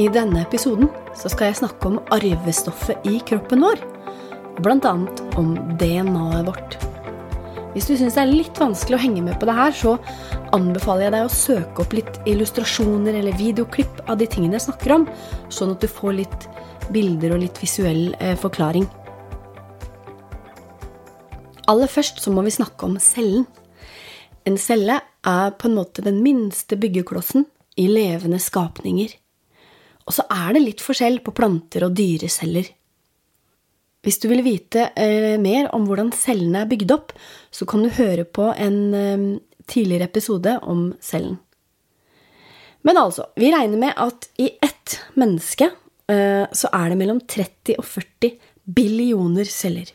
I denne episoden så skal jeg snakke om arvestoffet i kroppen vår. Annet om DNA-et vårt. Hvis du syns det er litt vanskelig å henge med på det her, så anbefaler jeg deg å søke opp litt illustrasjoner eller videoklipp av de tingene jeg snakker om, sånn at du får litt bilder og litt visuell eh, forklaring. Aller først så må vi snakke om cellen. En celle er på en måte den minste byggeklossen i levende skapninger. Og så er det litt forskjell på planter og dyreceller. Hvis du vil vite eh, mer om hvordan cellene er bygd opp, så kan du høre på en eh, tidligere episode om cellen. Men altså, vi regner med at i ett menneske eh, så er det mellom 30 og 40 billioner celler.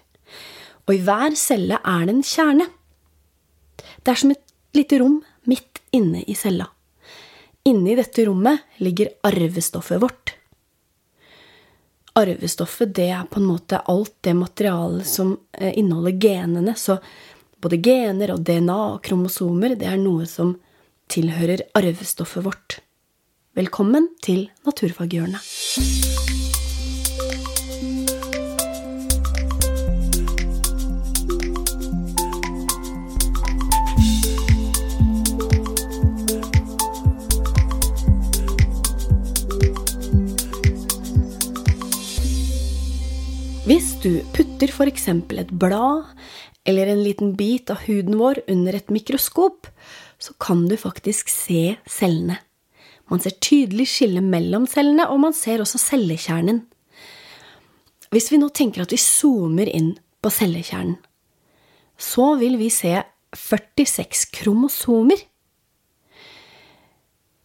Og i hver celle er det en kjerne. Det er som et lite rom midt inne i cella. Inni dette rommet ligger arvestoffet vårt arvestoffet, det er på en måte alt det materialet som eh, inneholder genene. Så både gener og DNA og kromosomer, det er noe som tilhører arvestoffet vårt. Velkommen til Naturfaghjørnet. Du putter for eksempel et blad eller en liten bit av huden vår under et mikroskop, så kan du faktisk se cellene. Man ser tydelig skille mellom cellene, og man ser også cellekjernen. Hvis vi nå tenker at vi zoomer inn på cellekjernen, så vil vi se 46 kromosomer.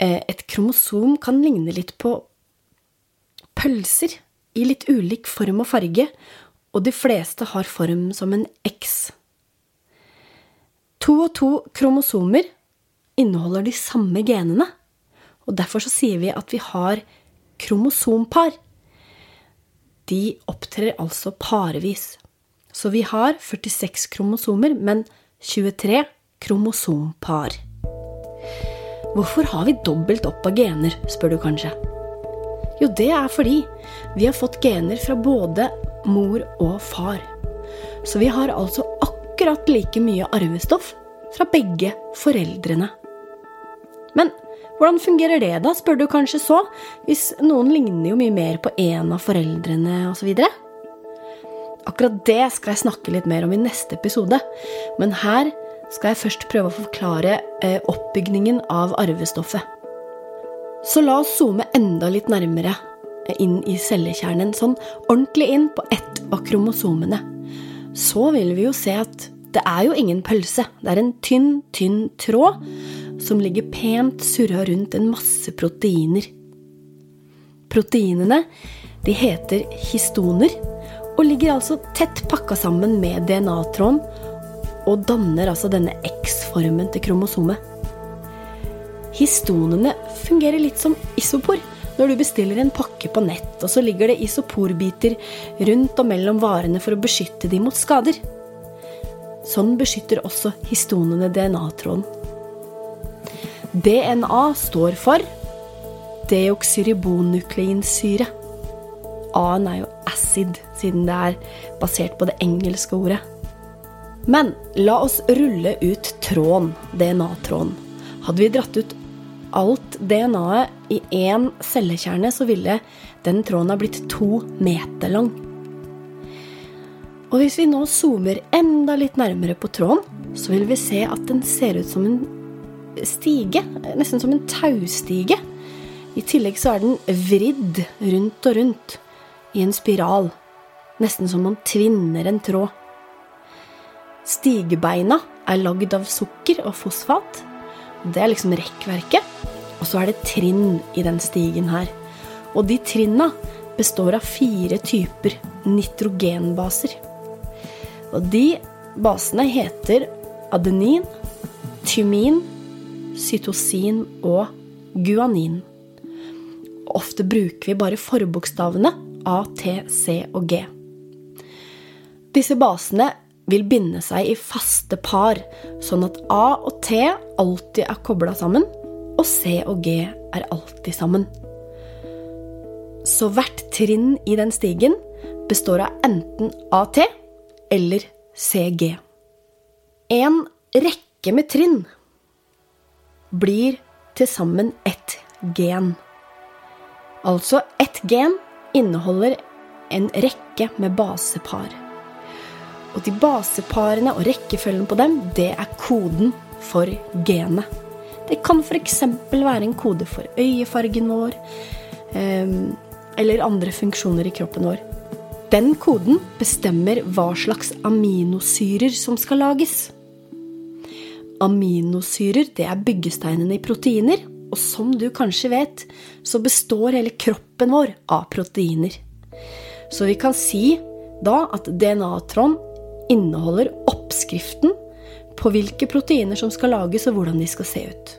Eh, et kromosom kan ligne litt på pølser i litt ulik form og farge, og de fleste har form som en X. To og to kromosomer inneholder de samme genene, og derfor så sier vi at vi har kromosompar. De opptrer altså parevis. Så vi har 46 kromosomer, men 23 kromosompar. Hvorfor har vi dobbelt opp av gener, spør du kanskje. Jo, det er fordi vi har fått gener fra både mor og far. Så vi har altså akkurat like mye arvestoff fra begge foreldrene. Men hvordan fungerer det, da, spør du kanskje så, hvis noen ligner jo mye mer på en av foreldrene osv.? Akkurat det skal jeg snakke litt mer om i neste episode, men her skal jeg først prøve å forklare eh, oppbygningen av arvestoffet. Så la oss zoome enda litt nærmere inn i cellekjernen, sånn ordentlig inn på ett av kromosomene. Så vil vi jo se at det er jo ingen pølse, det er en tynn, tynn tråd som ligger pent surra rundt en masse proteiner. Proteinene de heter histoner og ligger altså tett pakka sammen med DNA-tråden og danner altså denne X-formen til kromosomet. Histonene fungerer litt som isopor. Når du bestiller en pakke på nett, og så ligger det isoporbiter rundt og mellom varene for å beskytte de mot skader. Sånn beskytter også histonene DNA-tråden. DNA står for deoxyribonukleinsyre. A-en er jo acid, siden det er basert på det engelske ordet. Men la oss rulle ut tråden, DNA-tråden. Hadde vi dratt ut alt DNA-et i én cellekjerne, så ville den tråden ha blitt to meter lang. Og hvis vi nå zoomer enda litt nærmere på tråden, så vil vi se at den ser ut som en stige. Nesten som en taustige. I tillegg så er den vridd rundt og rundt i en spiral. Nesten som man tvinner en tråd. Stigebeina er lagd av sukker og fosfat. Det er liksom rekkverket. Og så er det trinn i den stigen her. Og de trinna består av fire typer nitrogenbaser. Og de basene heter adenin, tymin, cytosin og guanin. Ofte bruker vi bare forbokstavene A, T, C og G. Disse basene vil binde seg i faste par, sånn at A og T alltid er kobla sammen, og C og G er alltid sammen. Så hvert trinn i den stigen består av enten AT eller CG. En rekke med trinn blir til sammen ett gen. Altså ett gen inneholder en rekke med basepar. Og de baseparene og rekkefølgen på dem, det er koden for genet. Det kan f.eks. være en kode for øyefargen vår, ehm, eller andre funksjoner i kroppen vår. Den koden bestemmer hva slags aminosyrer som skal lages. Aminosyrer det er byggesteinene i proteiner, og som du kanskje vet, så består hele kroppen vår av proteiner. Så vi kan si da at DNA-tråden inneholder oppskriften på hvilke proteiner som skal lages, og hvordan de skal se ut.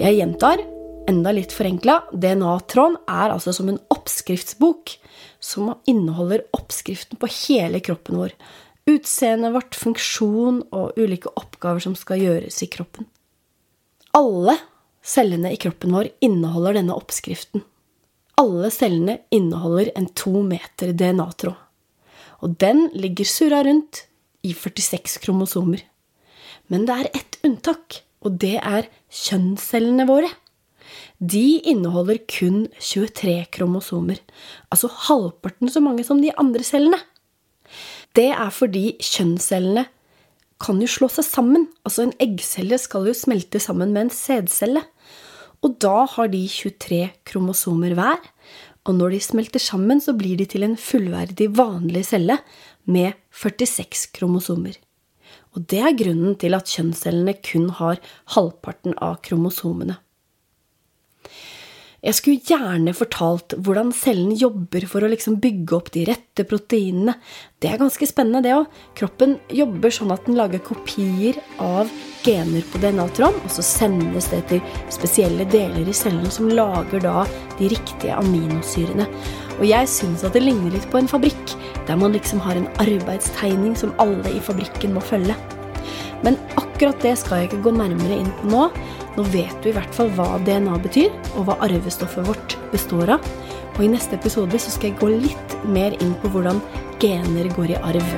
Jeg gjentar, enda litt forenkla, DNA-tråden er altså som en oppskriftsbok som inneholder oppskriften på hele kroppen vår. Utseendet vårt, funksjon og ulike oppgaver som skal gjøres i kroppen. Alle cellene i kroppen vår inneholder denne oppskriften. Alle cellene inneholder en to meter DNA-tråd. Og den ligger surra rundt i 46 kromosomer. Men det er ett unntak, og det er kjønnscellene våre. De inneholder kun 23 kromosomer, altså halvparten så mange som de andre cellene. Det er fordi kjønnscellene kan jo slå seg sammen. Altså en eggcelle skal jo smelte sammen med en sædcelle. Og da har de 23 kromosomer hver. Og når de smelter sammen, så blir de til en fullverdig vanlig celle med 46 kromosomer. Og det er grunnen til at kjønnscellene kun har halvparten av kromosomene. Jeg skulle gjerne fortalt hvordan cellen jobber for å liksom bygge opp de rette proteinene. Det er ganske spennende, det òg. Kroppen jobber sånn at den lager kopier av gener på DNA-tråden, og så sendes det til spesielle deler i cellen som lager da de riktige aminosyrene. Og jeg syns at det ligner litt på en fabrikk, der man liksom har en arbeidstegning som alle i fabrikken må følge. Men akkurat det skal jeg ikke gå nærmere inn på nå. Nå vet du i hvert fall hva DNA betyr, og hva arvestoffet vårt består av. Og i neste episode så skal jeg gå litt mer inn på hvordan gener går i arv.